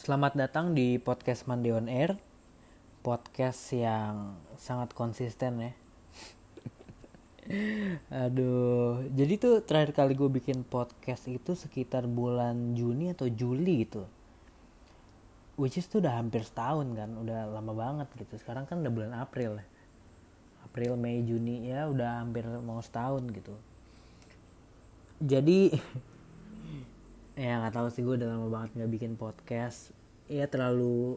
Selamat datang di podcast Mandi on Air. Podcast yang sangat konsisten ya. Aduh Jadi tuh terakhir kali gue bikin podcast itu sekitar bulan Juni atau Juli gitu. Which is tuh udah hampir setahun kan Udah lama banget gitu. Sekarang kan udah bulan April ya. April, Mei, Juni ya udah hampir mau setahun gitu. Jadi ya nggak tahu sih gue udah lama banget nggak bikin podcast. Ya terlalu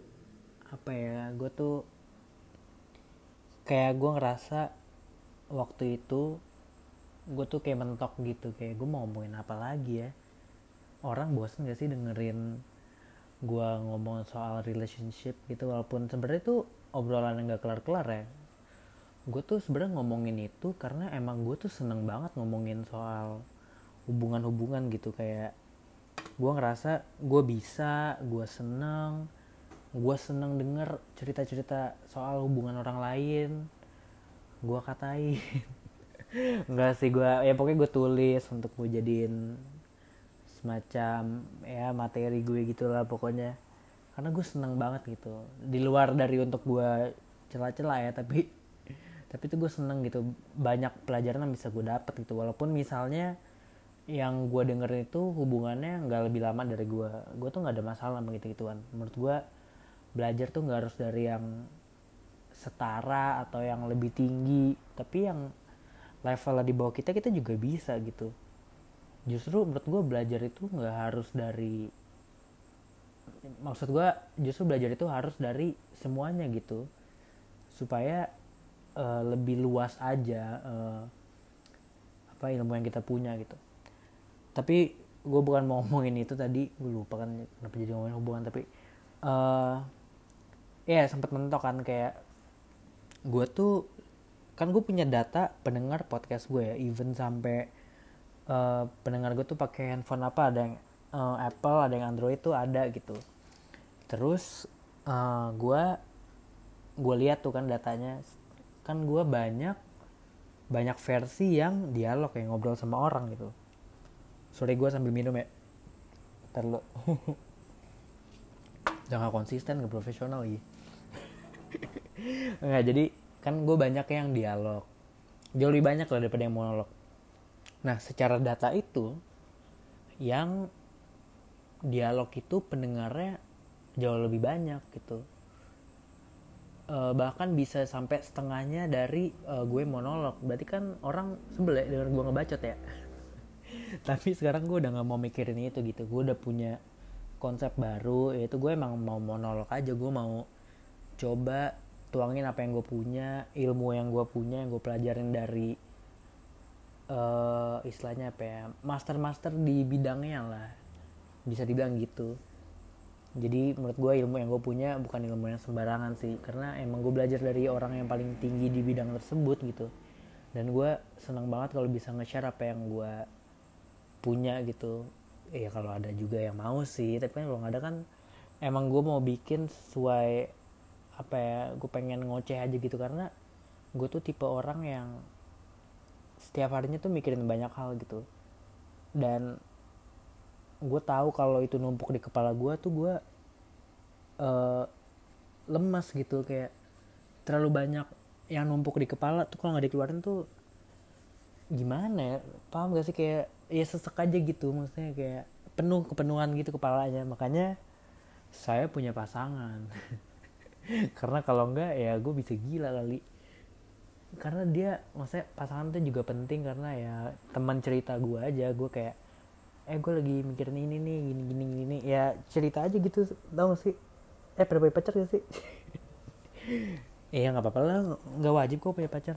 apa ya gue tuh kayak gue ngerasa waktu itu gue tuh kayak mentok gitu kayak gue mau ngomongin apa lagi ya. Orang bosen gak sih dengerin gue ngomong soal relationship gitu walaupun sebenarnya tuh obrolan yang gak kelar-kelar ya. Gue tuh sebenarnya ngomongin itu karena emang gue tuh seneng banget ngomongin soal hubungan-hubungan gitu kayak gue ngerasa gue bisa gue seneng gue seneng denger cerita-cerita soal hubungan orang lain. Gue katain. Enggak sih gue ya pokoknya gue tulis untuk gue jadiin semacam ya materi gue gitulah pokoknya. Karena gue seneng banget gitu. Di luar dari untuk gue celah-celah ya tapi tapi itu gue seneng gitu. Banyak pelajaran yang bisa gue dapet gitu. Walaupun misalnya yang gue dengerin itu hubungannya nggak lebih lama dari gue gue tuh nggak ada masalah begitu gituan menurut gue belajar tuh nggak harus dari yang setara atau yang lebih tinggi. Tapi yang levelnya di bawah kita kita juga bisa gitu. Justru menurut gue belajar itu nggak harus dari maksud gue justru belajar itu harus dari semuanya gitu. Supaya uh, lebih luas aja uh, apa ilmu yang kita punya gitu tapi gue bukan mau ngomongin itu tadi gue lupa kan kenapa jadi ngomongin hubungan tapi uh, ya sempat mentok kan kayak gue tuh kan gue punya data pendengar podcast gue ya even sampai uh, pendengar gue tuh pakai handphone apa ada yang uh, Apple ada yang Android tuh ada gitu. Terus uh, gue gue lihat tuh kan datanya kan gue banyak banyak versi yang dialog yang ngobrol sama orang gitu sorry gue sambil minum ya. Ntar lo jangan konsisten gak profesional lagi Enggak jadi kan gue banyak yang dialog. Jauh lebih banyak lah daripada yang monolog. Nah secara data itu yang dialog itu pendengarnya jauh lebih banyak gitu. E, bahkan bisa sampai setengahnya dari e, gue monolog. Berarti kan orang sebel ya denger gue ngebacot ya tapi sekarang gue udah nggak mau mikirin itu gitu. Gue udah punya konsep baru yaitu gue emang mau monolog aja. Gue mau coba tuangin apa yang gue punya ilmu yang gue punya yang gue pelajarin dari uh, istilahnya apa ya master master di bidangnya lah. Bisa dibilang gitu. Jadi menurut gue ilmu yang gue punya bukan ilmu yang sembarangan sih. Karena emang gue belajar dari orang yang paling tinggi di bidang tersebut gitu. Dan gue senang banget kalau bisa nge-share apa yang gue punya gitu. Ya kalau ada juga yang mau sih tapi kan nggak ada kan. Emang gue mau bikin sesuai apa ya gue pengen ngoceh aja gitu. Karena gue tuh tipe orang yang setiap harinya tuh mikirin banyak hal gitu. Dan gue tahu kalau itu numpuk di kepala gue tuh gue uh, lemas gitu. Kayak terlalu banyak yang numpuk di kepala tuh kalau nggak dikeluarin tuh gimana ya? Paham gak sih? Kayak ya sesek aja gitu maksudnya kayak penuh kepenuhan gitu kepalanya. Makanya saya punya pasangan. Karena kalau enggak ya gue bisa gila kali. Karena dia maksudnya pasangan tuh juga penting karena ya teman cerita gue aja. Gue kayak eh gue lagi mikirin ini nih gini gini gini ya cerita aja gitu tau gak sih? Eh pernah punya pacar gak sih? Iya nggak apa-apa lah nggak wajib kok punya pacar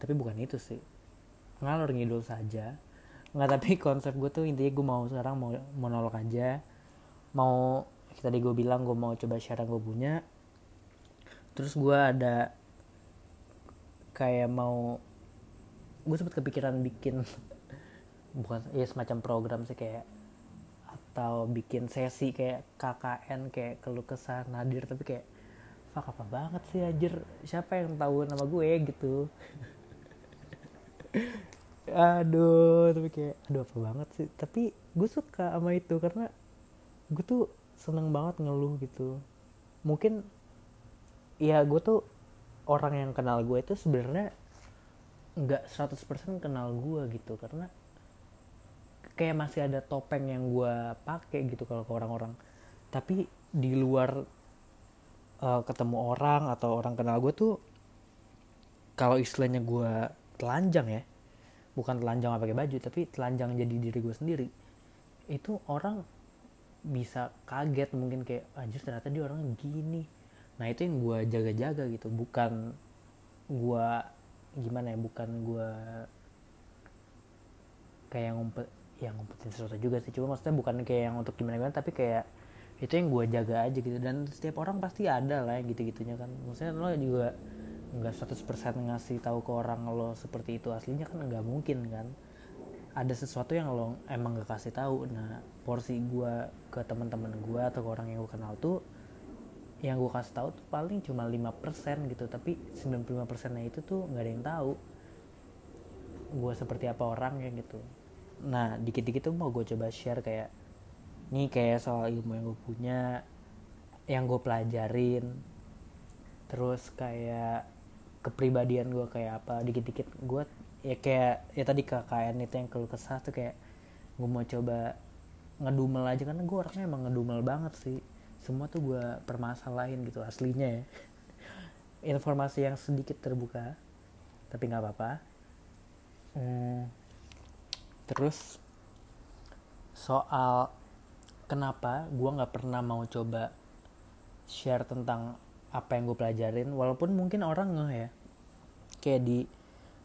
tapi bukan itu sih. Ngalor ngidul saja. Nggak tapi konsep gue tuh intinya gue mau sekarang mau monolog aja. Mau tadi gue bilang gue mau coba share yang gue punya. Terus gue ada kayak mau gue sempet kepikiran bikin bukan ya semacam program sih kayak atau bikin sesi kayak KKN kayak keluh kesah nadir tapi kayak fuck apa banget sih anjir? Siapa yang tahu nama gue? gitu aduh tapi kayak aduh apa banget sih. Tapi gue suka sama itu karena gue tuh seneng banget ngeluh gitu. Mungkin ya gue tuh orang yang kenal gue itu sebenarnya nggak 100% kenal gue gitu. Karena kayak masih ada topeng yang gue pakai gitu kalau ke orang-orang. Tapi di luar uh, ketemu orang atau orang kenal gue tuh kalau istilahnya gue telanjang ya. Bukan telanjang pakai baju tapi telanjang jadi diri gue sendiri. Itu orang bisa kaget mungkin kayak anjir ternyata dia orang gini. Nah itu yang gue jaga-jaga gitu. Bukan gue gimana ya bukan gue kayak ngumpet yang ngumpetin sesuatu juga sih. Cuma maksudnya bukan kayak yang untuk gimana gimana tapi kayak itu yang gue jaga aja gitu. Dan setiap orang pasti ada lah yang gitu gitunya kan. Maksudnya lo juga nggak 100% ngasih tahu ke orang lo seperti itu aslinya kan nggak mungkin kan? Ada sesuatu yang lo emang gak kasih tahu. Nah porsi gue ke teman-teman gue atau ke orang yang gue kenal tuh yang gue kasih tahu tuh paling cuma 5% gitu. Tapi 95% nya itu tuh nggak ada yang tahu gue seperti apa orang ya gitu. Nah dikit-dikit tuh mau gue coba share kayak nih kayak soal ilmu yang gue punya yang gue pelajarin. Terus kayak kepribadian gue kayak apa dikit-dikit gue ya kayak ya tadi KKN itu yang keluh kesah tuh kayak gue mau coba ngedumel aja karena gue orangnya emang ngedumel banget sih. Semua tuh gue permasalahin gitu aslinya ya. Informasi yang sedikit terbuka tapi nggak apa-apa. Hmm, terus soal kenapa gue nggak pernah mau coba share tentang apa yang gue pelajarin walaupun mungkin orang ngeh ya. Kayak di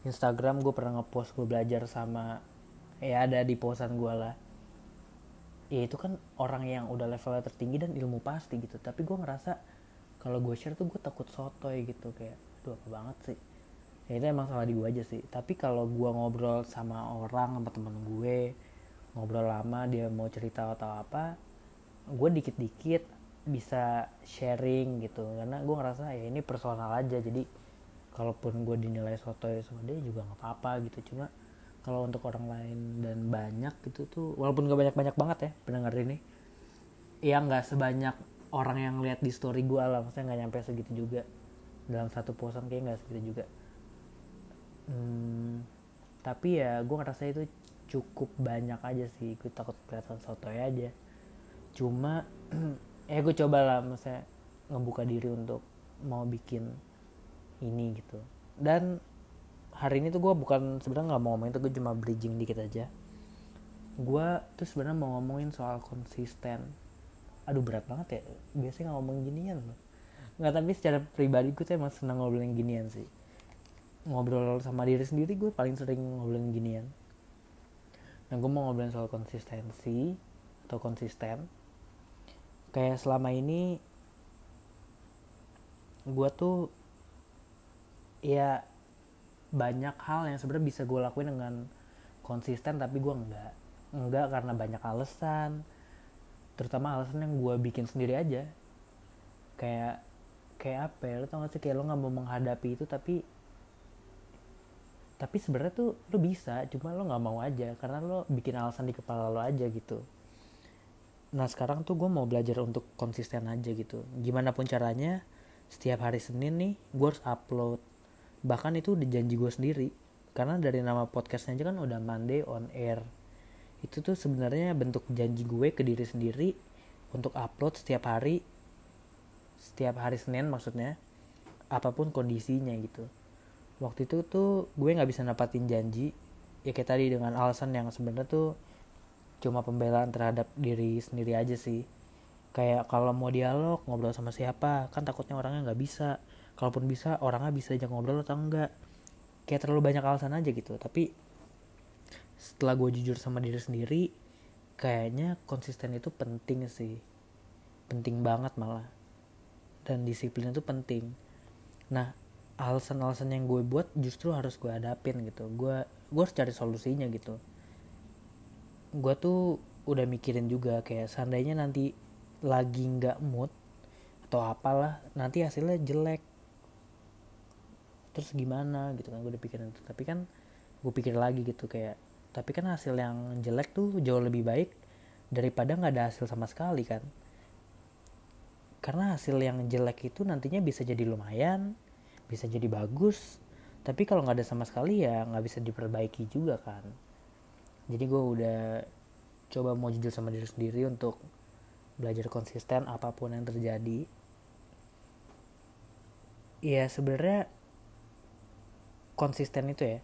Instagram gue pernah ngepost gue belajar sama ya ada di posan gue lah. Ya itu kan orang yang udah levelnya tertinggi dan ilmu pasti gitu. Tapi gue ngerasa kalau gue share tuh gue takut sotoy gitu kayak aduh apa banget sih? Ya itu emang salah di gue aja sih. Tapi kalau gue ngobrol sama orang sama temen gue ngobrol lama dia mau cerita atau apa gue dikit-dikit bisa sharing gitu. Karena gue ngerasa ya ini personal aja. Jadi kalaupun gue dinilai sotoy sama dia juga nggak apa-apa gitu. Cuma kalau untuk orang lain dan banyak gitu tuh walaupun gak banyak-banyak banget ya pendengar ini ya nggak sebanyak orang yang lihat di story gue lah. Maksudnya nggak nyampe segitu juga. Dalam satu posan kayak nggak segitu juga. Hmm, tapi ya gue ngerasa itu cukup banyak aja sih. Gue takut kelihatan sotoy aja. Cuma ya gue coba lah maksudnya ngebuka diri untuk mau bikin ini gitu. Dan hari ini tuh gue bukan sebenarnya nggak mau ngomongin itu gue cuma bridging dikit aja. Gue tuh sebenarnya mau ngomongin soal konsisten. Aduh berat banget ya. Biasanya nggak ngomong ginian loh nggak tapi secara pribadi gue tuh emang senang ngobrolin ginian sih. Ngobrol sama diri sendiri gue paling sering ngobrolin ginian. Nah gue mau ngobrolin soal konsistensi atau konsisten kayak selama ini gue tuh ya banyak hal yang sebenarnya bisa gue lakuin dengan konsisten tapi gue enggak. Enggak karena banyak alasan terutama alasan yang gue bikin sendiri aja. Kayak kayak apa ya lo tau gak sih? Kayak lo nggak mau menghadapi itu tapi tapi sebenarnya tuh lo bisa cuma lo nggak mau aja karena lo bikin alasan di kepala lo aja gitu nah sekarang tuh gue mau belajar untuk konsisten aja gitu. Gimana pun caranya setiap hari Senin nih gue harus upload. Bahkan itu udah janji gue sendiri. Karena dari nama podcastnya aja kan udah Monday on air. Itu tuh sebenarnya bentuk janji gue ke diri sendiri untuk upload setiap hari setiap hari Senin maksudnya apa pun kondisinya gitu. Waktu itu tuh gue nggak bisa dapatin janji. Ya kayak tadi dengan alasan yang sebenarnya tuh cuma pembelaan terhadap diri sendiri aja sih. Kayak kalau mau dialog ngobrol sama siapa kan takutnya orangnya nggak bisa. Kalaupun bisa orangnya bisa aja ngobrol atau enggak kayak terlalu banyak alasan aja gitu. Tapi setelah gue jujur sama diri sendiri kayaknya konsisten itu penting sih. Penting banget malah. Dan disiplin itu penting. Nah alasan-alasan yang gue buat justru harus gue hadapin gitu. Gue gue harus cari solusinya gitu gue tuh udah mikirin juga kayak seandainya nanti lagi nggak mood atau apalah nanti hasilnya jelek. Terus gimana gitu kan gue udah pikirin itu. Tapi kan gue pikir lagi gitu kayak tapi kan hasil yang jelek tuh jauh lebih baik daripada nggak ada hasil sama sekali kan. Karena hasil yang jelek itu nantinya bisa jadi lumayan bisa jadi bagus. Tapi kalau nggak ada sama sekali ya nggak bisa diperbaiki juga kan jadi gue udah coba mau jujur sama diri sendiri untuk belajar konsisten apa pun yang terjadi. Ya sebenarnya konsisten itu ya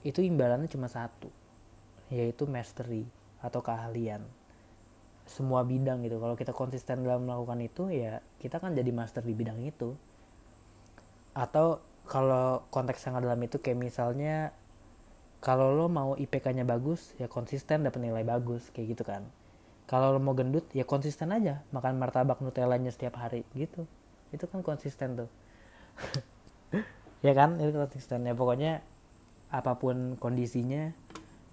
itu imbalannya cuma satu yaitu mastery atau keahlian. Semua bidang gitu. Kalau kita konsisten dalam melakukan itu ya kita kan jadi master di bidang itu. Atau kalau konteks yang dalam itu kayak misalnya kalau lo mau IPK-nya bagus ya konsisten dapat nilai bagus kayak gitu kan. Kalau lo mau gendut ya konsisten aja makan martabak nutellanya setiap hari gitu. Itu kan konsisten tuh. Ya kan? Itu konsisten. Ya pokoknya apa pun kondisinya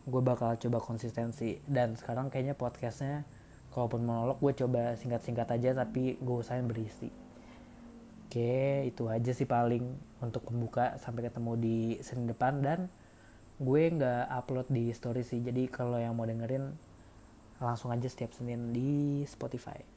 gue bakal coba konsistensi. Dan sekarang kayaknya podcastnya kalaupun monolog gue coba singkat-singkat aja tapi gue usahain berisi. Oke itu aja sih paling untuk pembuka sampai ketemu di Senin depan dan gue nggak upload di story sih. Jadi kalau yang mau dengerin langsung aja setiap Senin di Spotify